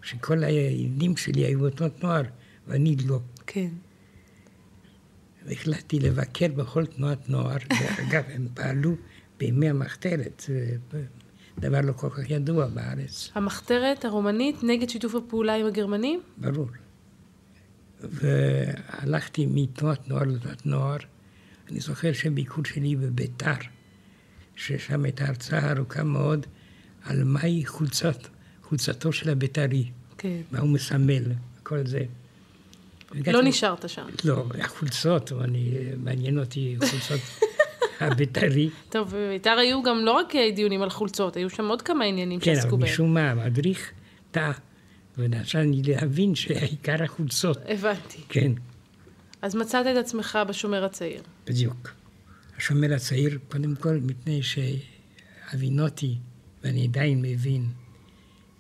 שכל הילדים שלי היו בתנועת נוער, ואני לא. כן. והחלטתי לבקר בכל תנועת נוער. דרך אגב, הם פעלו בימי המחתרת, דבר לא כל כך ידוע בארץ. המחתרת הרומנית נגד שיתוף הפעולה עם הגרמנים? ברור. והלכתי מתנועת נוער לתנועת נוער. אני זוכר שביקור שלי בביתר, ששם הייתה הרצאה ארוכה מאוד על מהי חולצת, חולצתו של הבית"רי, כן. מה הוא מסמל, כל זה. לא נשארת שם. לא, החולצות, אני, מעניין אותי חולצות הבית"רי. טוב, בביתר היו גם לא רק דיונים על חולצות, היו שם עוד כמה עניינים כן, שעסקו אבל בהם. משום מה, המדריך טעה, ונתן לי להבין שהעיקר החולצות. הבנתי. כן. אז מצאת את עצמך בשומר הצעיר. בדיוק. השומר הצעיר, קודם כל, מפני שהבינותי, ואני עדיין מבין,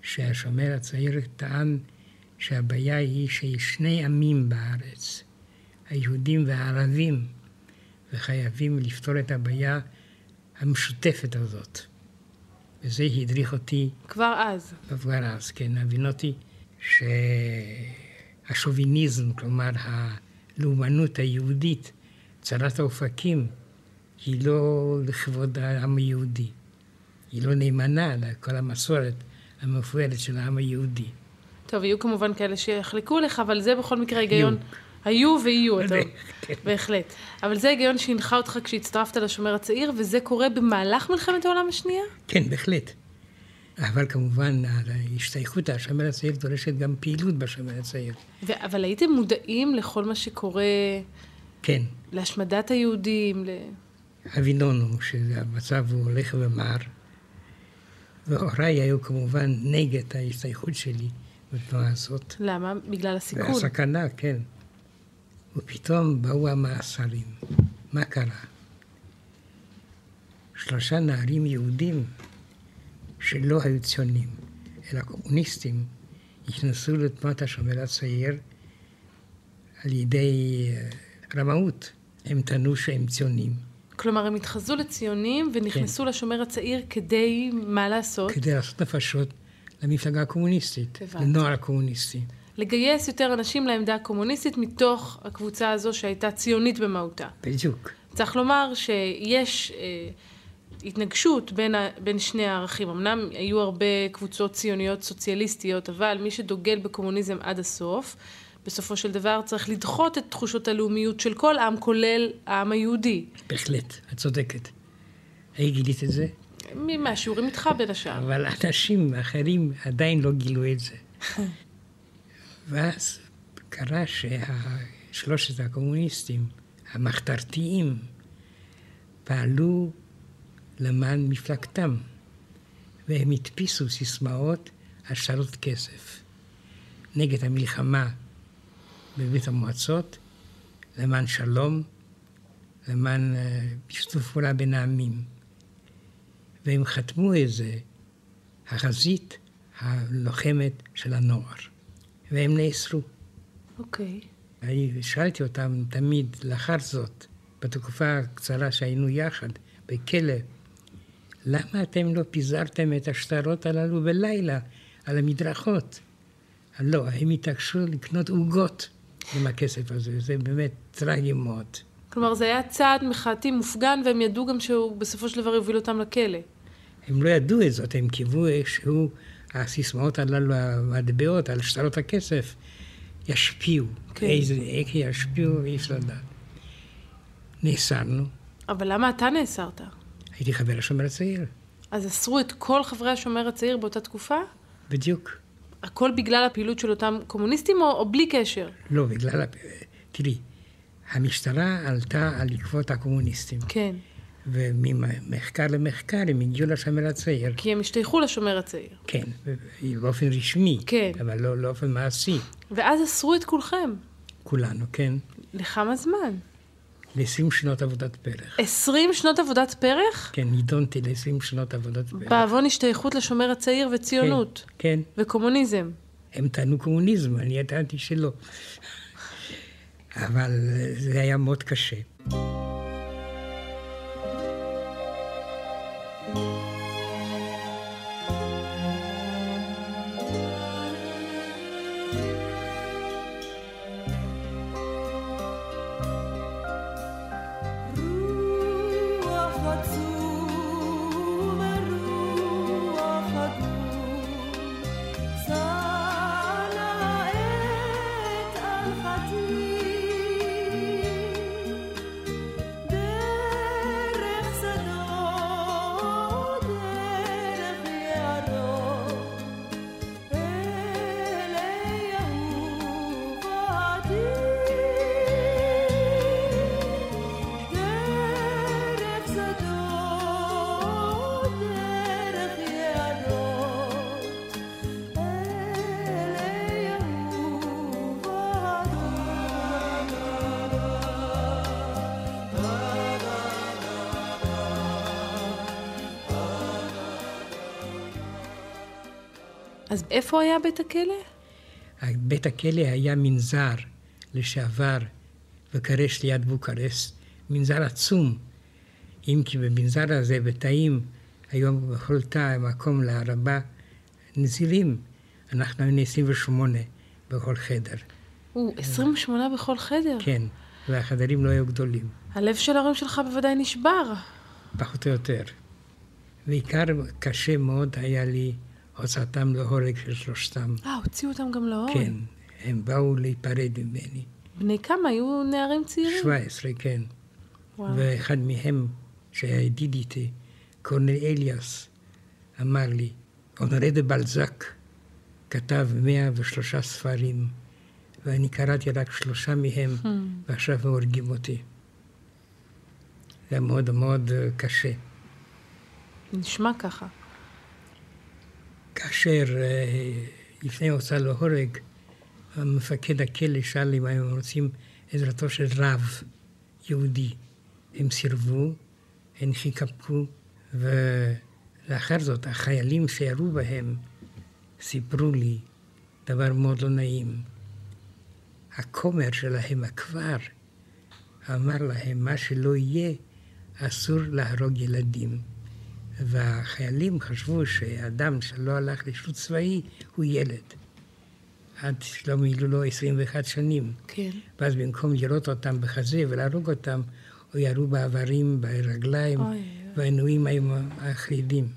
שהשומר הצעיר טען שהבעיה היא שיש שני עמים בארץ. היהודים והערבים, וחייבים לפתור את הבעיה המשותפת הזאת. וזה הדריך אותי כבר אז. כבר אז, כן, להבין אותי שהשוביניזם, כלומר הלאומנות היהודית, צרת האופקים, היא לא לכבוד העם היהודי. היא לא נאמנה לכל המסורת המפוארת של העם היהודי. טוב, יהיו כמובן כאלה שיחלקו לך, אבל זה בכל מקרה היגיון. היו ויהיו, אתה... בהחלט. אבל זה היגיון שהנחה אותך כשהצטרפת לשומר הצעיר, וזה קורה במהלך מלחמת העולם השנייה? כן, בהחלט. אבל כמובן, ההשתייכות לשומר הצעיר דורשת גם פעילות בשומר הצעיר. ו- אבל הייתם מודעים לכל מה שקורה, כן, להשמדת היהודים, ל... הבינונו שהמצב הוא הולך ומר, והוריי היו כמובן נגד ההשתייכות שלי בתנועה הזאת. למה? בגלל הסיכון. והסכנה, כן. ופתאום באו המאסרים. מה קרה? שלושה נערים יהודים שלא היו ציונים, אלא קומוניסטים, נכנסו לתנועת השומר הצעיר על ידי אה, רמאות. הם טענו שהם ציונים. כלומר, הם התחזו לציונים ונכנסו לשומר הצעיר כדי, מה לעשות? כדי לעשות נפשות למפלגה הקומוניסטית, הבנתי. לנוער הקומוניסטי. לגייס יותר אנשים לעמדה הקומוניסטית מתוך הקבוצה הזו שהייתה ציונית במהותה. בדיוק. צריך לומר שיש אה, התנגשות בין, ה, בין שני הערכים. אמנם היו הרבה קבוצות ציוניות סוציאליסטיות, אבל מי שדוגל בקומוניזם עד הסוף, בסופו של דבר צריך לדחות את תחושות הלאומיות של כל עם, כולל העם היהודי. בהחלט, את צודקת. היי גילית את זה? מהשיעורים איתך בין השאר. אבל אנשים אחרים עדיין לא גילו את זה. ואז קרה ששלושת הקומוניסטים המחתרתיים פעלו למען מפלגתם, והם הדפיסו סיסמאות השאלות כסף נגד המלחמה בברית המועצות, למען שלום, למען אה, שיתוף פעולה בין העמים. והם חתמו את זה, החזית הלוחמת של הנוער. והם נאסרו. אוקיי. אני שאלתי אותם תמיד, לאחר זאת, בתקופה הקצרה שהיינו יחד, בכלא, למה אתם לא פיזרתם את השטרות הללו בלילה על המדרכות? לא, הם התעקשו לקנות עוגות עם הכסף הזה, זה באמת טרגי מאוד. כלומר, זה היה צעד מחאתי מופגן, והם ידעו גם שהוא בסופו של דבר יוביל אותם לכלא. הם לא ידעו את זאת, הם קיוו איכשהו, הסיסמאות הללו, המטבעות על שטרות הכסף, ישפיעו. כן. איזה, איך ישפיעו, אי אפשר לדעת. נאסרנו, אבל למה אתה נאסרת? הייתי חבר השומר הצעיר, אז אסרו את כל חברי השומר הצעיר באותה תקופה? בדיוק. הכל בגלל הפעילות של אותם קומוניסטים, או, או בלי קשר? לא, בגלל, תראי, המשטרה עלתה על עקבות הקומוניסטים, כן. וממחקר למחקר הם הגיעו לשומר הצעיר. כי הם השתייכו לשומר הצעיר. כן, באופן רשמי, כן. אבל לא לא באופן מעשי. ואז אסרו את כולכם. כולנו, כן? לכמה זמן? ל-20 שנות עבודת פרח. 20 שנות עבודת פרח? כן, נידונתי ל-20 שנות עבודת פרח. בעוון השתייכות לשומר הצעיר וציונות. כן, וקומוניזם. הם טענו קומוניזם, אני ידעתי שלא. אבל זה היה מאוד קשה. איפה היה בית הכלא? בית הכלא היה מנזר לשעבר וקרש ליד בוקרשט, מנזר עצום. אם כי במנזר הזה, בתאים, היום בכל תא מקום לערבה נזירים. אנחנו היינו 28 בכל חדר. או, 28 בכל חדר. כן, והחדרים לא היו גדולים, הלב של ההורים שלך בוודאי נשבר. פחות או יותר. ועיקר קשה מאוד היה לי הוצאתם להורג של שלושתם. אה, הוציאו אותם גם להורג. כן, הם באו להיפרד ממני. בני כמה היו נערים צעירים? 17, כן. וואו. ואחד מהם, שהיה ידיד איתי, קורנל אליאס, אמר לי, אונרי דה בלזק כתב 103 ספרים, ואני קראתי רק שלושה מהם, ועכשיו הם הורגים אותי. זה היה מאוד מאוד אה, קשה. נשמע ככה. כאשר אה, לפני ההוצאה להורג, המפקד הכלא שאל אם הם רוצים עזרתו של רב יהודי. הם סירבו, הם חיכפו, ולאחר זאת החיילים שירו בהם סיפרו לי דבר מאוד לא נעים. הכומר שלהם, הכפר, אמר להם, מה שלא יהיה, אסור להרוג ילדים. והחיילים חשבו שאדם שלא הלך לשירות צבאי הוא ילד. עד שלא מילאו לו 21 שנים. כן. ואז במקום לראות אותם בחזה ולהרוג אותם, או ירו באיברים, ברגליים. והעינויים היו מחרידים.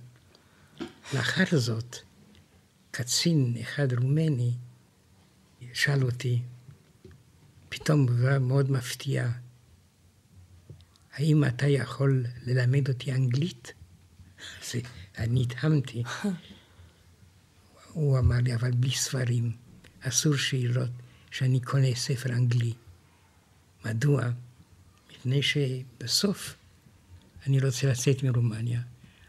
לאחר זאת, קצין אחד רומני שאל אותי, פתאום בצורה מאוד מפתיעה, האם אתה יכול ללמד אותי אנגלית? אז אני נדהמתי. הוא אמר לי, אבל בלי ספרים, אסור שירות שאני קונה ספר אנגלי. מדוע? מפני שבסוף אני רוצה לצאת מרומניה.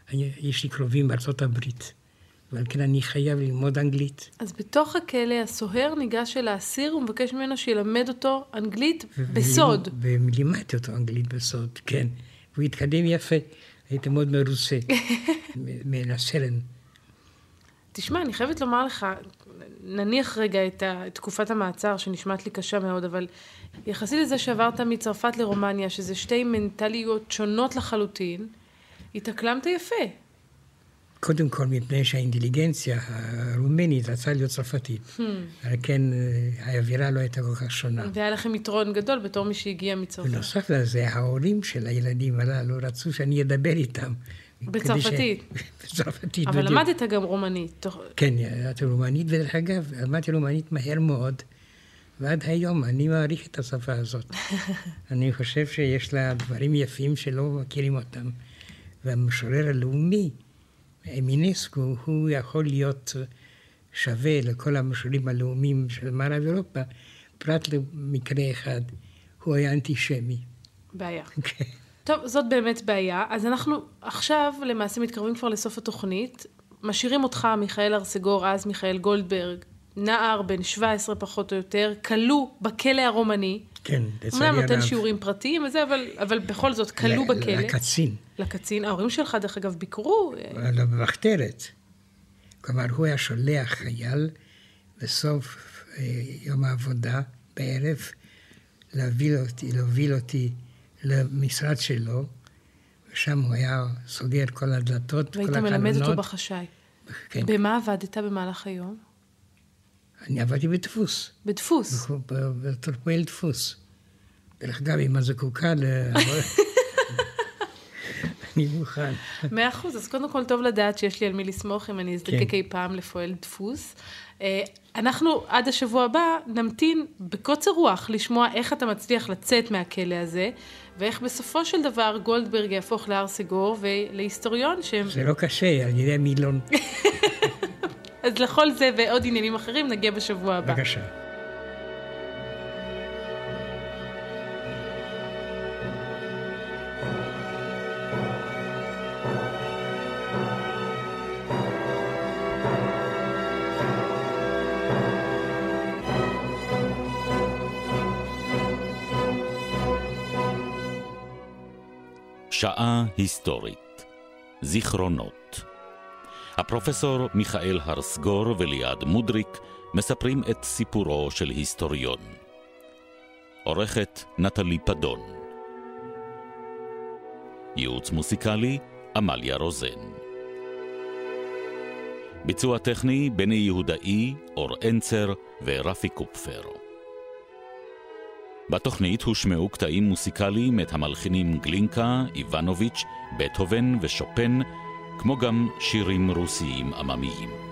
אני, יש לי קרובים בארצות הברית, ועל כן אני חייב ללמוד אנגלית. אז בתוך הכלא הסוהר ניגש אל האסיר ומבקש ממנו שילמד אותו אנגלית בסוד. ולימדתי אותו אנגלית בסוד, כן. והוא התקדם יפה, הייתי מאוד מרוצה מן הסרן. תשמע, אני חייבת לומר לך, נניח רגע את את תקופת המעצר שנשמעת לי קשה מאוד, אבל יחסית לזה שעברת מצרפת לרומניה, שזה שתי מנטליות שונות לחלוטין, התאקלמת יפה. קודם כל מפני שהאינטליגנציה הרומנית רצה להיות צרפתית. על כן אה, האווירה לא הייתה כל כך שונה. והיה לכם יתרון גדול בתור מי שהגיע מצרפת. בנוסף לזה, ההורים של הילדים הללו רצו שאני אדבר איתם. כדי ש- בצרפתית. בצרפתית, אבל בדיוק. למדת גם רומנית. תוך- כן, ידעתי רומנית, ודרך אגב, למדתי רומנית מהר מאוד, ועד היום אני מעריך את השפה הזאת. אני חושב שיש לה דברים יפים שלא מכירים אותם. והמשורר הלאומי, מינסקו, הוא יכול להיות שווה לכל המשוררים הלאומיים של מערב אירופה, פרט למקרה אחד, הוא היה אנטישמי. בעיה. כן. טוב, זאת באמת בעיה. אז אנחנו עכשיו למעשה מתקרבים כבר לסוף התוכנית. משאירים אותך, מיכאל ארסגור, אז מיכאל גולדברג, נער בן 17 פחות או יותר, כלוא בכלא הרומני. כן, לצערי אמנם הרב. נותן שיעורים פרטיים וזה, אבל, אבל בכל זאת, כלוא ל- בכלא. לקצין. לקצין. ההורים שלך, דרך אגב, ביקרו. אה, לא במחתרת. כלומר, הוא היה שולח חייל בסוף אה, יום העבודה, בערב, להוביל אותי, להוביל אותי למשרד שלו, ושם הוא היה סוגר כל הדלתות, כל והיית החלונות. מלמד אותו בחשאי. כן. במה עבדת במהלך היום? אני עבדתי בדפוס, בדפוס. בתור פועל דפוס. דרך אגב, אם את זקוקה ל... אני מוכן. מאה אחוז, אז קודם כל טוב לדעת שיש לי על מי לסמוך אם אני אזדקק כן. אי פעם לפועל דפוס. אה, אנחנו עד השבוע הבא נמתין בקוצר רוח לשמוע איך אתה מצליח לצאת מהכלא הזה, ואיך בסופו של דבר גולדברג יהפוך להר סגור ולהיסטוריון שהם... זה לא קשה, על ידי מילון. אז לכל זה ועוד עניינים אחרים נגיע בשבוע הבא. בבקשה. שעה היסטורית. זיכרונות. הפרופסור מיכאל הרסגור וליעד מודריק מספרים את סיפורו של היסטוריון. עורכת נטלי פדון. ייעוץ מוסיקלי, עמליה רוזן. ביצוע טכני, בני יהודאי, אור אנצר ורפי קופפר. בתוכנית הושמעו קטעים מוסיקליים את המלחינים גלינקה, איבנוביץ', בטהובן ושופן, כמו גם שירים רוסיים עממיים.